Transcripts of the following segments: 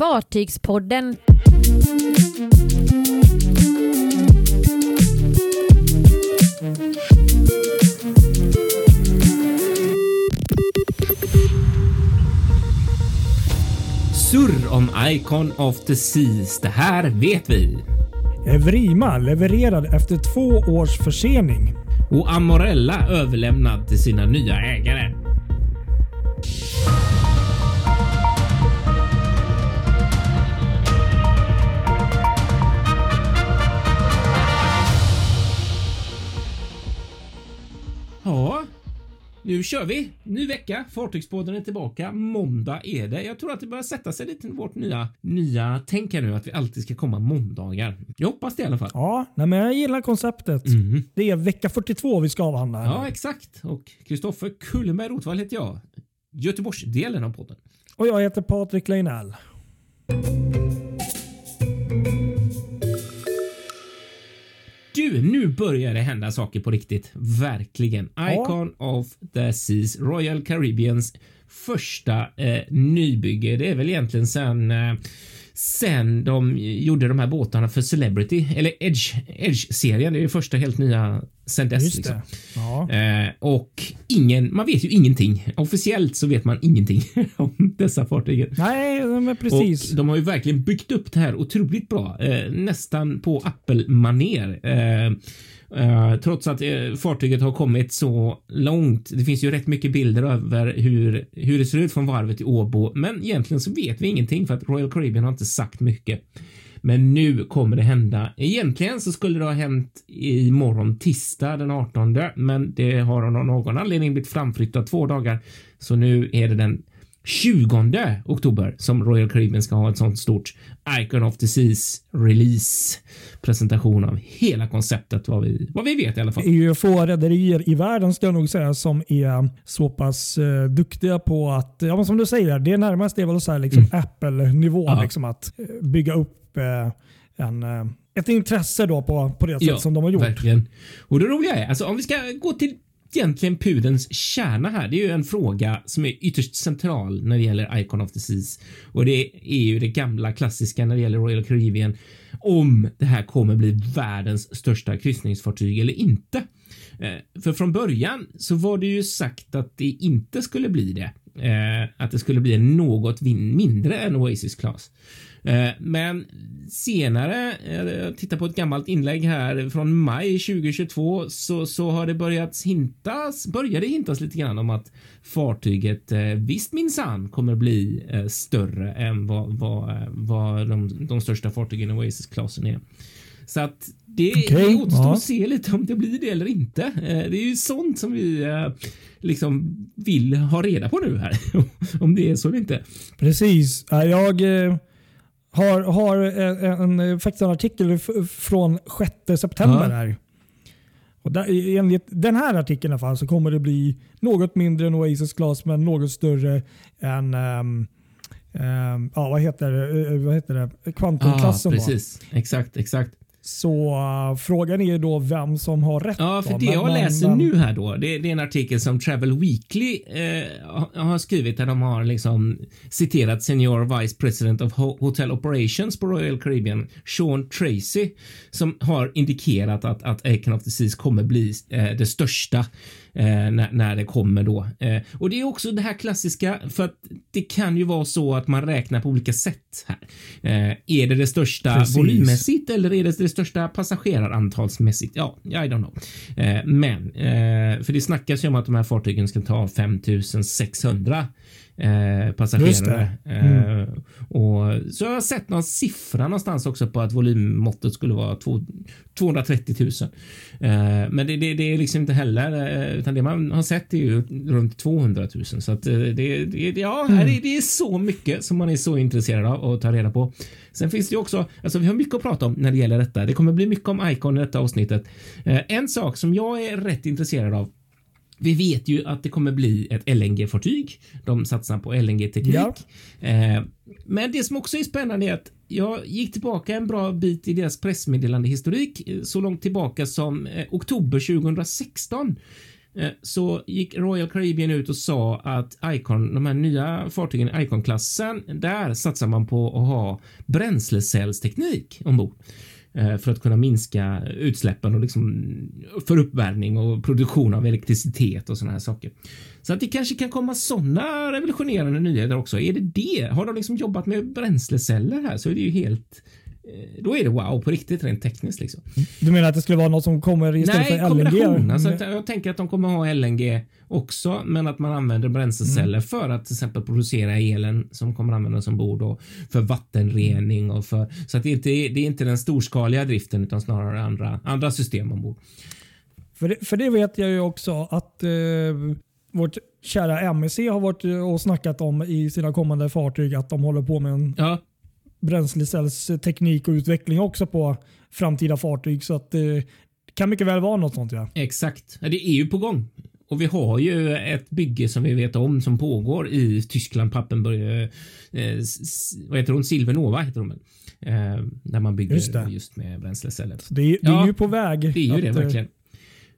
Fartygspodden. Surr om Icon of the Seas. Det här vet vi. Evrima levererad efter två års försening. Och Amorella överlämnad till sina nya ägare. Ja, nu kör vi. Ny vecka. Fartygspodden är tillbaka. Måndag är det. Jag tror att det börjar sätta sig lite vårt nya, nya tänk här nu att vi alltid ska komma måndagar. Jag hoppas det i alla fall. Ja, nej, men jag gillar konceptet. Mhm. Det är vecka 42 vi ska avhandla. Ja, exakt. Och Kristoffer Kullenberg Rotvall heter jag. Göteborgsdelen av podden. Och jag heter Patrik Leinell. Nu börjar det hända saker på riktigt. Verkligen. Icon of the Seas, Royal Caribbeans första eh, nybygge. Det är väl egentligen sen eh, sen de gjorde de här båtarna för Celebrity eller Edge Edge serien. Det är ju första helt nya sen dess. Liksom. Ja. Eh, och ingen, man vet ju ingenting. Officiellt så vet man ingenting om dessa fartygen. Nej, men precis. Och de har ju verkligen byggt upp det här otroligt bra, eh, nästan på Apple-manér. Eh, Eh, trots att eh, fartyget har kommit så långt. Det finns ju rätt mycket bilder över hur, hur det ser ut från varvet i Åbo, men egentligen så vet vi ingenting för att Royal Caribbean har inte sagt mycket. Men nu kommer det hända. Egentligen så skulle det ha hänt i morgon tisdag den 18, men det har av någon anledning blivit framflyttat två dagar. Så nu är det den 20 oktober som Royal Caribbean ska ha ett sånt stort Icon of the Seas release presentation av hela konceptet vad vi, vad vi vet i alla fall. Det är ju få rederier i världen ska jag nog säga som är så pass eh, duktiga på att, ja som du säger, det närmaste är väl så här liksom Apple-nivå. Mm. Ja. Liksom att eh, bygga upp eh, en, eh, ett intresse då på, på det sätt som de har gjort. Verkligen. Och det roliga är, alltså om vi ska gå till egentligen pudens kärna här. Det är ju en fråga som är ytterst central när det gäller Icon of the Seas och det är ju det gamla klassiska när det gäller Royal Caribbean. Om det här kommer bli världens största kryssningsfartyg eller inte. Eh, för från början så var det ju sagt att det inte skulle bli det. Eh, att det skulle bli något mindre än Oasis Class. Eh, Men senare, eh, jag tittar på ett gammalt inlägg här från maj 2022, så, så har det börjat hintas, började hintas lite grann om att fartyget eh, visst minsann kommer bli större än vad, vad, vad de, de största fartygen i Oasis-klassen är. Så att det, Okej, det återstår ja. att se lite om det blir det eller inte. Det är ju sånt som vi liksom vill ha reda på nu här. om det är så eller inte. Precis. Ja, Jag eh, har, har eh, en, en, faktiskt en artikel från 6 september Ja. här. Och där, enligt den här artikeln i alla fall så kommer det bli något mindre än Oasis Class men något större än ehm, ehm, ja, vad heter det? Eh, Vad heter det? Quantum-klassen. Ja, precis. Exakt, exakt. Så eh, frågan är ju då vem som har rätt. Ja, för då. det Men- jag men- läser men- nu här då, det, det är en artikel som Travel Weekly eh, har skrivit där de har liksom citerat Senior Vice President of Ho- Hotel Operations på Royal Caribbean, Sean Tracy, som har indikerat att, att Icon of the Seas kommer bli eh, det största eh, när, när det kommer då. Eh, och det är också det här klassiska, för att det kan ju vara så att man räknar på olika sätt här. Eh, är det det största Precis. volymmässigt eller är det det största passagerarantalsmässigt? Ja, I don't know. Eh, men, eh, för det snackas ju om att de här fartygen ska ta 5600 eh, passagerare. Mm. Eh, och så har jag sett någon siffra någonstans också på att volymmåttet skulle vara två, 230 000. Eh, men det, det, det är liksom inte heller, eh, utan det man har sett är ju runt 200 000. Så att det, det, ja, Mm. det, det är så mycket som man är så intresserad av att ta reda på. Sen finns det ju också, alltså vi har mycket att prata om när det gäller detta. Det kommer bli mycket om Icon i detta avsnittet. En sak som jag är rätt intresserad av vi vet ju att det kommer bli ett LNG-fartyg. De satsar på LNG-teknik. Ja. Eh, men det som också är spännande är att jag gick tillbaka en bra bit i deras pressmeddelande historik, eh, så långt tillbaka som eh, oktober 2016. eh, så gick Royal Caribbean ut och sa att Icon, de här nya fartygen i Icon-klassen, där satsar man på att ha bränslecellsteknik ombord Eh, för att kunna minska utsläppen och liksom för uppvärmning och produktion av elektricitet och sådana här saker. Så att det kanske kan komma sådana revolutionerande nyheter också. Är det det? Har de liksom jobbat med bränsleceller här så är det ju helt då är det wow på riktigt rent tekniskt. Liksom. Du menar att det skulle vara något som kommer istället Nej, för kombination. Alltså, jag tänker att de kommer ha LNG också, men att man använder bränsleceller mm. för att till exempel producera elen som kommer användas ombord och för vattenrening och för så att det inte det är inte den storskaliga driften utan snarare andra andra system ombord. För det, för det vet jag ju också att eh, vårt kära MEC har varit och snackat om i sina kommande fartyg att de håller på med en ja bränslecellsteknik och utveckling också på framtida fartyg. Så att det kan mycket väl vara något sånt. Ja. Exakt. Det är ju på gång. Och vi har ju ett bygge som vi vet om som pågår i Tyskland, Pappenburg. Eh, vad heter hon? Silvernova heter hon. Eh, där man bygger just, just med bränsleceller. Det, är, det ja, är ju på väg. Det är ju det eh, verkligen.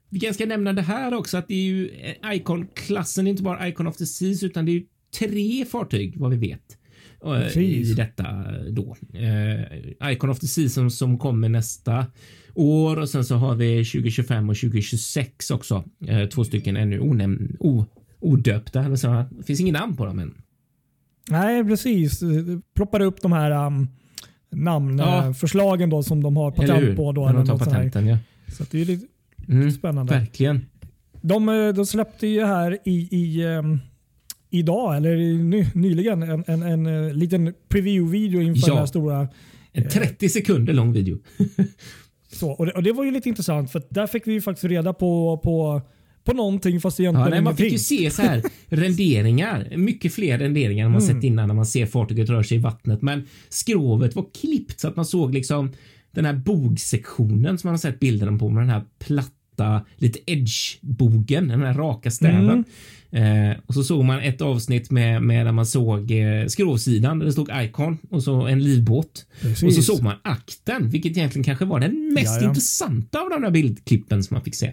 Vi kanske ska nämna det här också att det är ju eh, Icon-klassen, inte bara Icon of the Seas utan det är ju tre fartyg vad vi vet i detta då. Eh, Icon of the Season som kommer nästa år och sen så har vi 2025 och 2026 också. Eh, två stycken ännu onämn, o, odöpta. Det finns ingen namn på dem än. Nej, precis. Ploppar upp de här um, namnförslagen ja. då som de har patent på. Då, eller de patenten, ja. Så det är lite mm, spännande. Verkligen. De, eh, de släppte ju här i, i um, idag, eller ny, nyligen, en, en, en, eh, liten preview-video inför ja. den här stora... En 30 sekunder lång video. så, och det, och, det, var ju lite intressant för där fick vi faktiskt reda på, på på någonting fast egentligen ja, nej, Man fick ju se så här renderingar. Mycket fler renderingar än man mm. sett innan när man ser fartyget röra sig i vattnet. Men skrovet var klippt så att man såg liksom den här bogsektionen som man har sett bilderna på med den här platta, lite edge-bogen, den här raka stäven. Mm. Eh, och så såg man ett avsnitt med, med där man såg eh, skrovsidan där det stod Icon och så en livbåt. Precis. Och så såg man akten, vilket egentligen kanske var den mest Jaja. intressanta av de där bildklippen som man fick se.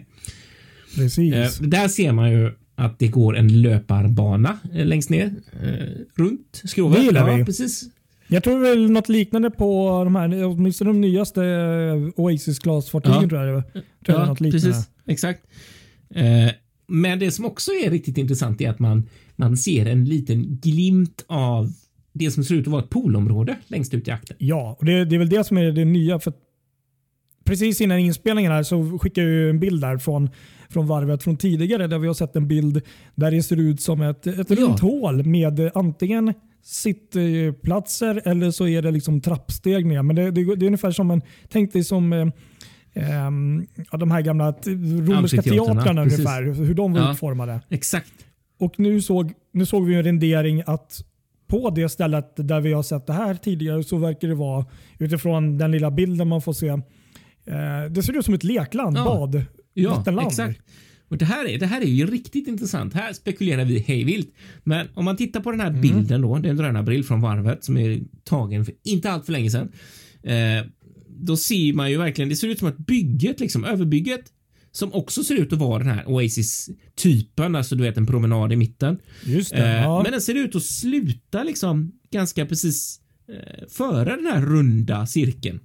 Precis. Eh, där ser man ju att det går en löparbana eh, längst ner eh, runt skrovet. Det gillar ja, vi. Precis. Jag tror väl något liknande på de här, åtminstone de nyaste eh, Oasis Class-fartygen ja. tror jag Tror ja, något liknande. precis. Exakt. Eh, men det som också är riktigt intressant är att man, man ser en liten glimt av det som ser ut att vara ett poolområde längst ut i akten. Ja, och det, det är väl det som är det nya. För precis innan inspelningen här så skickade jag en bild där från, från varvet från tidigare där vi har sett en bild där det ser ut som ett, ett ja. runt hål med antingen sittplatser eller så är det liksom trappsteg Men det, det, det är ungefär som en, tänk dig som eh, Um, ja, de här gamla romerska teatrarna ungefär, hur de var ja, utformade. Exakt. Och nu såg, nu såg vi en rendering att på det stället där vi har sett det här tidigare så verkar det vara utifrån den lilla bilden man får se. Uh, det ser ut som ett lekland, ja. bad, ja, vattenland. Exakt. Och det, här är, det här är ju riktigt intressant. Här spekulerar vi hejvilt. Men om man tittar på den här mm. bilden då, det är en drönarbild från varvet som är tagen för inte allt för länge sedan. Eh, då ser man ju verkligen, det ser ut som att bygget, liksom överbygget, som också ser ut att vara den här Oasis-typen, alltså du vet en promenad i mitten. Just det, eh, ja. Men den ser ut att sluta liksom ganska precis eh, före den här runda cirkeln.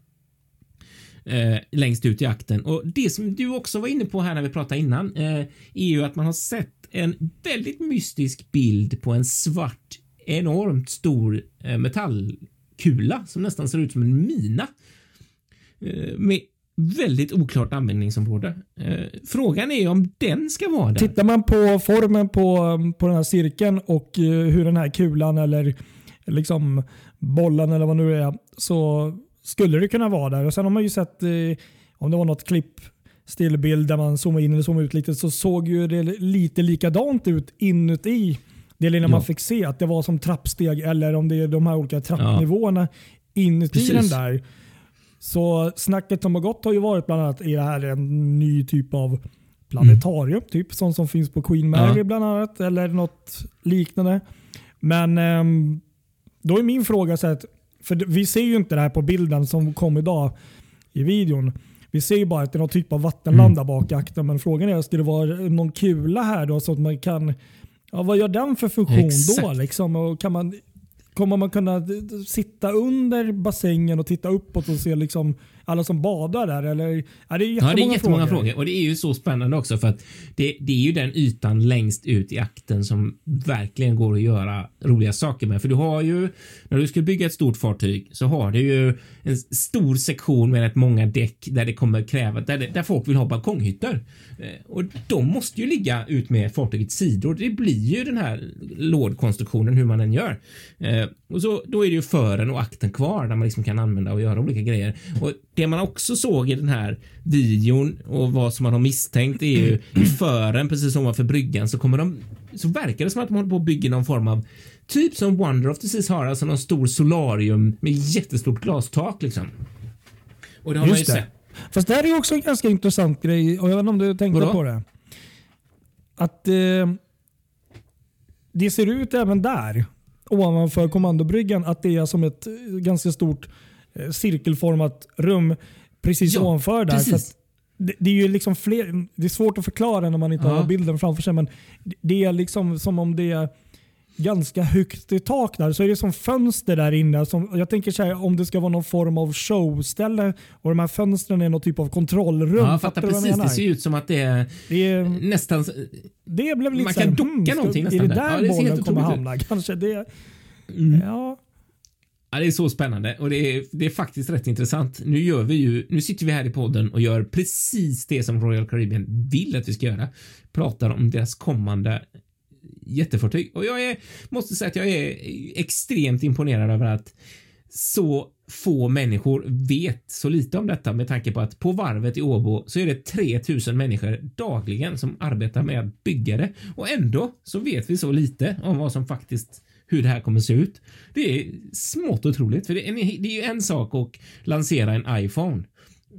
Eh, längst ut i akten och det som du också var inne på här när vi pratade innan eh, är ju att man har sett en väldigt mystisk bild på en svart enormt stor eh, metallkula som nästan ser ut som en mina Eh, med väldigt oklart användningsområde. Eh, frågan är om den ska vara där. Tittar man på formen på, på den här cirkeln och eh, hur den här kulan eller liksom bollen eller vad nu är så skulle det kunna vara där. Och Sen har man ju sett om det var något klipp stillbild där man zoomade in eller zoomade ut lite så såg ju det lite likadant ut inuti det lilla ja. man fick se. Att det var som trappsteg eller om det är de här olika trappnivåerna ja. inuti Precis. den där. Så snacket som har gått har ju varit bland annat är det här en ny typ av planetarium. Mm. Typ sånt som finns på Queen Mary ja. bland annat. Eller något liknande. Men um, då är min fråga så att, för vi ser ju inte det här på bilden som kom idag i videon. vi ser ju bara att det är någon typ av vattenland Mm. där bak i akten. Men frågan är, ska det vara någon kula här då så att man kan... Ja, vad gör den för funktion då? Exakt. Liksom? Och kan man, kommer man kunna sitta under bassängen och titta uppåt och se liksom alla som badar där? Eller, ja, det är jättemånga, Ja, det är jättemånga frågor. frågor. och det är ju så spännande också för att det, det är ju den ytan längst ut i akten som verkligen går att göra roliga saker med. För du har ju när du ska bygga ett stort fartyg så har du ju en stor sektion med rätt många däck där det kommer kräva där, det- där folk vill ha balkonghytter Eh, och de måste ju ligga ut med fartygets sidor. Det blir ju den här lådkonstruktionen hur man än gör Eh, och så då är det ju fören och akten kvar där man liksom kan använda och göra olika grejer och det man också såg i den här videon och vad som man har misstänkt är ju i fören precis ovanför bryggan så kommer de så verkar det som att de håller på att bygga någon form av typ som Wonder of the Seas har, alltså någon stor solarium med jättestort glastak liksom. Och det har Just man ju det. sett. Fast det här är ju också en ganska intressant grej. Och jag vet inte om du tänkte Vadå? på det. Att eh, det ser ut även där, ovanför kommandobryggan, att det är som ett ganska stort cirkelformat rum precis Ja, ovanför där. precis. Det, det är ju liksom fler, det är svårt att förklara när man inte Ja. har bilden framför sig. Men det- är liksom som om det är ganska högt i tak där. Så är det som fönster där inne. Som, jag tänker så här, om det ska vara någon form av showställe och de här fönstren är någon typ av kontrollrum. Ja, jag fattar jag precis. Det ser ut som att det är Det, är, nästan det blev lite Man kan docka hmm, ska- någonting Är nästan det där. Ja, det bollen kommer ut. hamna? Kanske det. Mm. Ja. Ja, det är så spännande och det är, det är faktiskt rätt intressant. Nu gör vi ju, nu sitter vi här i podden och gör precis det som Royal Caribbean vill att vi ska göra. Pratar om deras kommande jättefartyg och jag är, måste säga att jag är extremt imponerad över att så få människor vet så lite om detta med tanke på att på varvet i Åbo så är det 3000 människor dagligen som arbetar med att bygga det och ändå så vet vi så lite om vad som faktiskt hur det här kommer se ut. Det är smått otroligt för det är, en, det är ju en sak att lansera en iPhone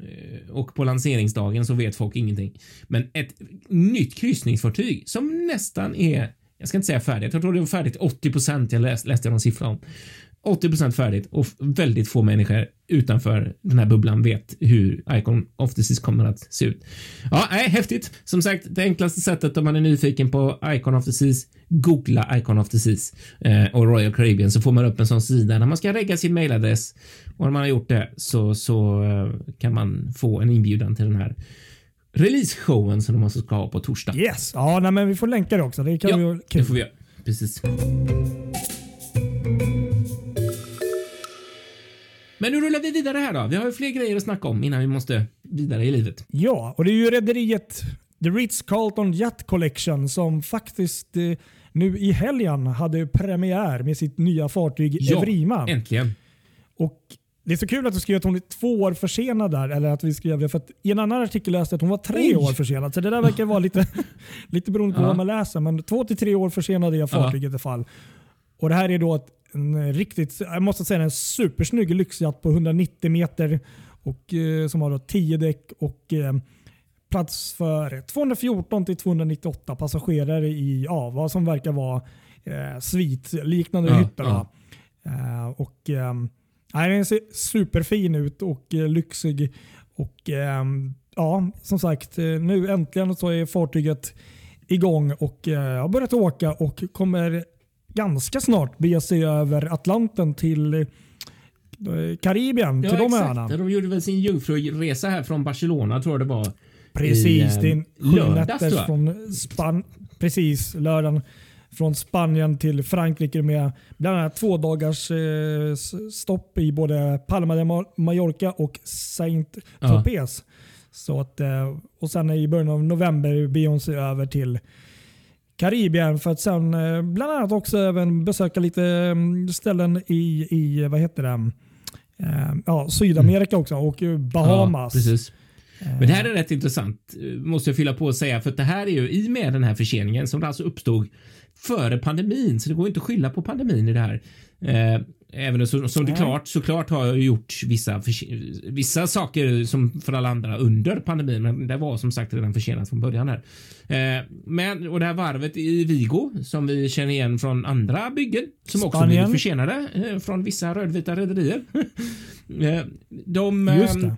eh, och på lanseringsdagen så vet folk ingenting. Men ett nytt kryssningsfartyg som nästan är, jag ska inte säga färdigt, jag tror det var färdigt 80 procent. Jag läste, läste jag någon siffra om. 80 procent färdigt och väldigt få människor utanför den här bubblan vet hur Icon of the Seas kommer att se ut. Ja, nej, häftigt. Som sagt, det enklaste sättet om man är nyfiken på Icon of the Seas, googla Icon of the Seas eh, och Royal Caribbean så får man upp en sån sida där man ska regga sin mailadress och när man har gjort det så, så eh, kan man få en inbjudan till den här release-showen som de alltså ska ha på torsdag. Yes. Ja, nej, men vi får länka det också. Det kan Ja, vi det kul. får vi göra. Precis. Men nu rullar vi vidare här då. Vi har ju fler grejer att snacka om innan vi måste vidare i livet. Ja, och det är ju rederiet The Ritz-Carlton Yacht Collection som faktiskt eh, nu i helgen hade premiär med sitt nya fartyg Ja, Evrima. äntligen. Och det är så kul att du skrev att hon är två år försenad där. Eller att vi skrev det. För att I en annan artikel läste jag att hon var tre Oj. år försenad. Så det där verkar vara lite, lite beroende på Ja. vad man läser. Men två till tre år försenad är fartyget i alla fall. Och det här är då ett, en riktigt, jag måste säga en supersnygg lyxjatt på 190 meter. Och, eh, som har då 10 däck och eh, plats för 214 till 298 passagerare i ja, vad som verkar vara eh, svitliknande Ja, hytter. ja. Eh, och, nej, den ser superfin ut och eh, lyxig. Och ehm, ja, som sagt, eh, nu äntligen så är fartyget igång och eh, har börjat åka och kommer ganska snart bege sig över Atlanten till eh, Karibien, till de öarna. De gjorde väl sin jungfruresa här från Barcelona tror jag det var. Precis, i, eh, lördags, från Span Precis, lördagen från Spanien till Frankrike med bland annat två dagars eh, stopp i både Palma de Ma- Mallorca och Saint Ja. Så att, eh, och sen i början av november beger hon sig över till Karibien för att sen eh, bland annat också även besöka lite mm, ställen i, i vad heter det? Eh, ja, Sydamerika också och eh, Bahamas. Ja, precis. Men det här är rätt intressant, måste jag fylla på och säga, för att det här är ju i och med den här förseningen som alltså uppstod före pandemin, så det går inte att skylla på pandemin i det här. Eh, Även om som, som det klart såklart har jag gjort vissa, vissa saker som för alla andra under pandemin, men det var som sagt redan försenat från början här. Eh, men och det här varvet i Vigo som vi känner igen från andra byggen som också Spanien. blivit försenade eh, från vissa rödvita rederier. eh, de, det.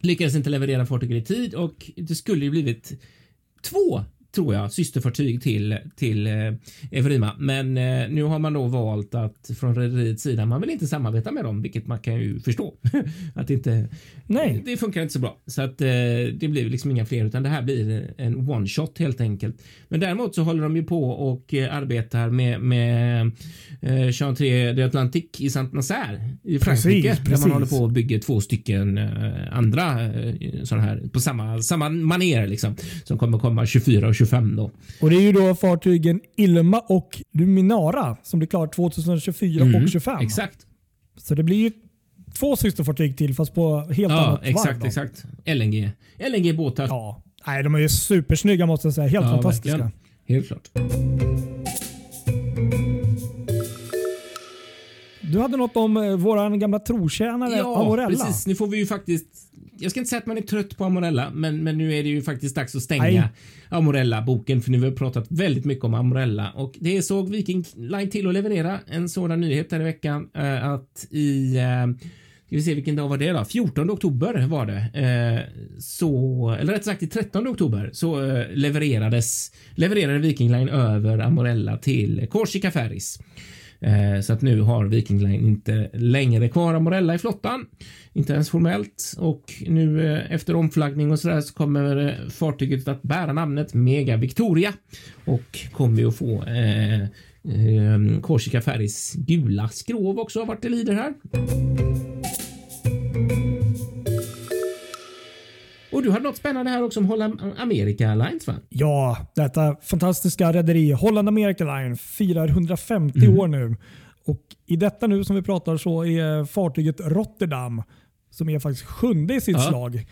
lyckades inte leverera fartyget i tid och det skulle ju blivit två tror jag, systerfartyg till, till eh, Evrima. Men eh, nu har man då valt att från rederiets sida, man vill inte samarbeta med dem, vilket man kan ju förstå. att inte, Nej. det funkar inte så bra. Så att eh, det blir liksom inga fler, utan det här blir en one shot helt enkelt. Men däremot så håller de ju på och eh, arbetar med, med eh, Chantier de Atlantic i Saint Nazaire i Frankrike. Precis, Där man håller på och bygger två stycken eh, andra eh, sådana här på samma, samma manér liksom. Som kommer komma 24 och 25 då. Och Det är ju då fartygen Ilma och Luminara som blir klara 2024 Mm, och 25. Exakt. Så det blir ju två systerfartyg till fast på helt Ja, annat exakt, varv. då. exakt. LNG. LNG båtar. Ja. Nej, de är ju supersnygga måste jag säga. Helt Ja, fantastiska. verkligen. Helt klart. Du hade något om eh, våran gamla trotjänare Ja, Amorella. precis. Nu får vi ju faktiskt. Jag ska inte säga att man är trött på Amorella, men, men nu är det ju faktiskt dags att stänga Nej. Amorella-boken för nu har vi pratat väldigt mycket om Amorella och det såg Viking Line till att leverera en sådan nyhet här i veckan eh, att i eh, Ska vi se vilken dag var det då? 14 oktober var det. Eh, så, eller rätt sagt i 13 oktober så eh, levererades levererade Viking Line över Amorella till Corsica Ferries. Eh, så att nu har Viking Line inte längre kvar Amorella i flottan. Inte ens formellt och nu eh, efter omflaggning och sådär så kommer eh, fartyget att bära namnet Mega Victoria och kommer ju att få eh, eh, Korsika Ferries gula skrov också vart det lider här. Och du hade något spännande här också om Holland America Lines va? Ja, detta fantastiska rederi Holland America Line firar 150 Mm. år nu. Och I detta nu som vi pratar så är fartyget Rotterdam, som är faktiskt sjunde i sitt Ja. slag,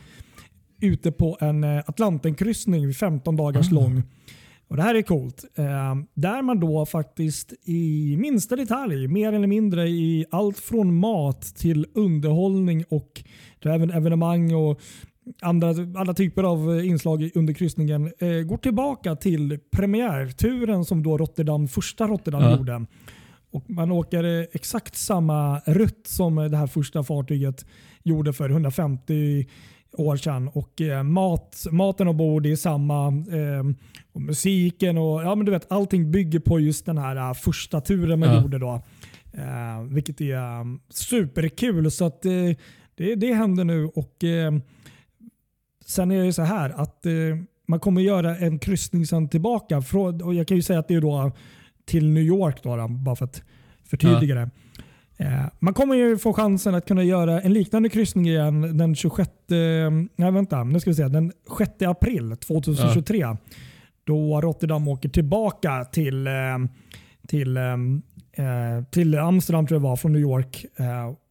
ute på en eh, Atlantenkryssning 15 dagars Ah. lång. Och Det här är coolt. Eh, där man då faktiskt i minsta detalj, mer eller mindre i allt från mat till underhållning och även evenemang och andra, alla typer av eh, inslag under kryssningen eh, går tillbaka till premiärturen som då Rotterdam, första Rotterdam Ja. gjorde. Och man åker eh, exakt samma rutt som eh, det här första fartyget gjorde för 150 år sedan. Och eh, mat, maten ombord är samma. Eh, och musiken och ja, men du vet, allting bygger på just den här första turen man Ja. gjorde då. Eh, vilket är eh, superkul. Så att, det, det händer nu. och Sen är det så här att eh, man kommer göra en kryssning sen tillbaka. Från, och jag kan ju säga att det är då till New York, då, då, bara för att förtydliga det. Eh, man kommer ju få chansen att kunna göra en liknande kryssning igen den 26, eh, nej vänta, nu ska vi se, den 6 april 2023. Då Rotterdam åker tillbaka till, eh, till, eh, eh, till Amsterdam tror jag var, från New York.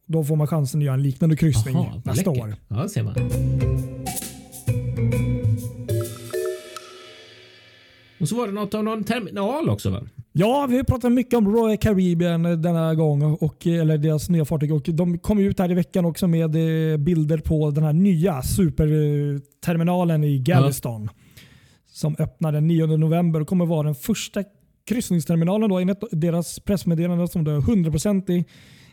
Då får man chansen att göra en liknande kryssning vad nästa läckert. år. Ja, ser man. Och så var det något av någon terminal också va? Ja, vi har pratat mycket om Royal Caribbean denna gång, och, eller deras nya fartyg. Och de kom ut här i veckan också med eh, bilder på den här nya superterminalen i Galveston. Som öppnar den 9 november och kommer vara den första kryssningsterminalen då, enligt deras pressmeddelande som är 100%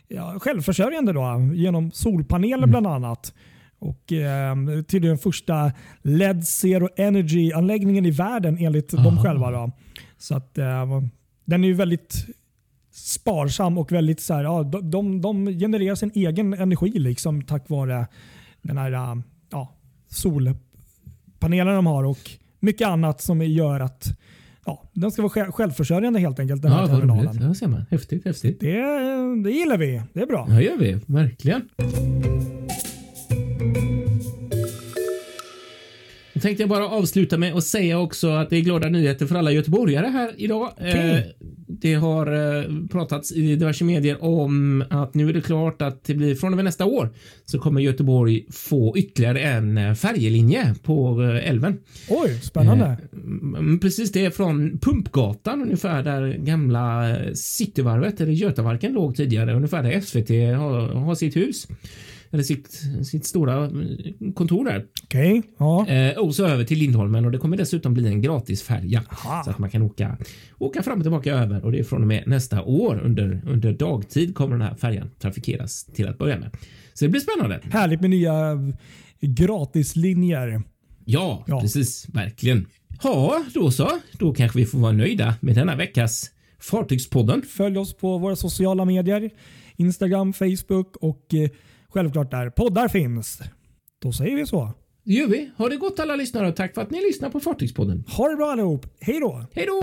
ja, självförsörjande då, genom solpaneler bland annat. Och eh, till den första LED Zero Energy-anläggningen i världen enligt dem Ah. själva. Då. Så att, eh, den är ju väldigt sparsam och väldigt så här, ja, de, de, genererar sin egen energi liksom tack vare den här eh, ja, solpanelerna de har och mycket annat som gör att ja, den ska vara själv- självförsörjande helt enkelt. Den här Ja, roligt. terminalen. Ja, ser man. Häftigt, häftigt. Det, det gillar vi. Det är bra. Ja, gör vi. Verkligen. Nu tänkte jag bara avsluta med att säga också att det är glada nyheter för alla göteborgare här idag. Okej. Eh, det har eh, pratats i diverse medier om att nu är det klart att det blir från och med nästa år så kommer Göteborg få ytterligare en eh, färjelinje på älven. Oj, spännande. Mm, Precis det är från Pumpgatan ungefär där gamla Cityvarvet eller Götavarken låg tidigare. Ungefär där SVT har, har sitt hus. Eller sitt, sitt stora eh, kontor där. Okej. Ja. Eh, och så över till Lindholmen och det kommer dessutom bli en gratisfärja Aha. så att man kan åka, åka fram och tillbaka över och det är från och med nästa år under, under dagtid kommer den här färjan trafikeras till att börja med. Så det blir spännande. Härligt med nya eh, gratislinjer. Ja, Ja. precis. Verkligen. Ja, då så. Då kanske vi får vara nöjda med denna veckas Fartygspodden. Följ oss på våra sociala medier. Instagram, Facebook och eh, självklart där poddar finns. Då säger vi så. Det gör vi. Ha det gott alla lyssnare och tack för att ni lyssnar på Fartygspodden. Ha det bra allihop. Hej då! Hej då!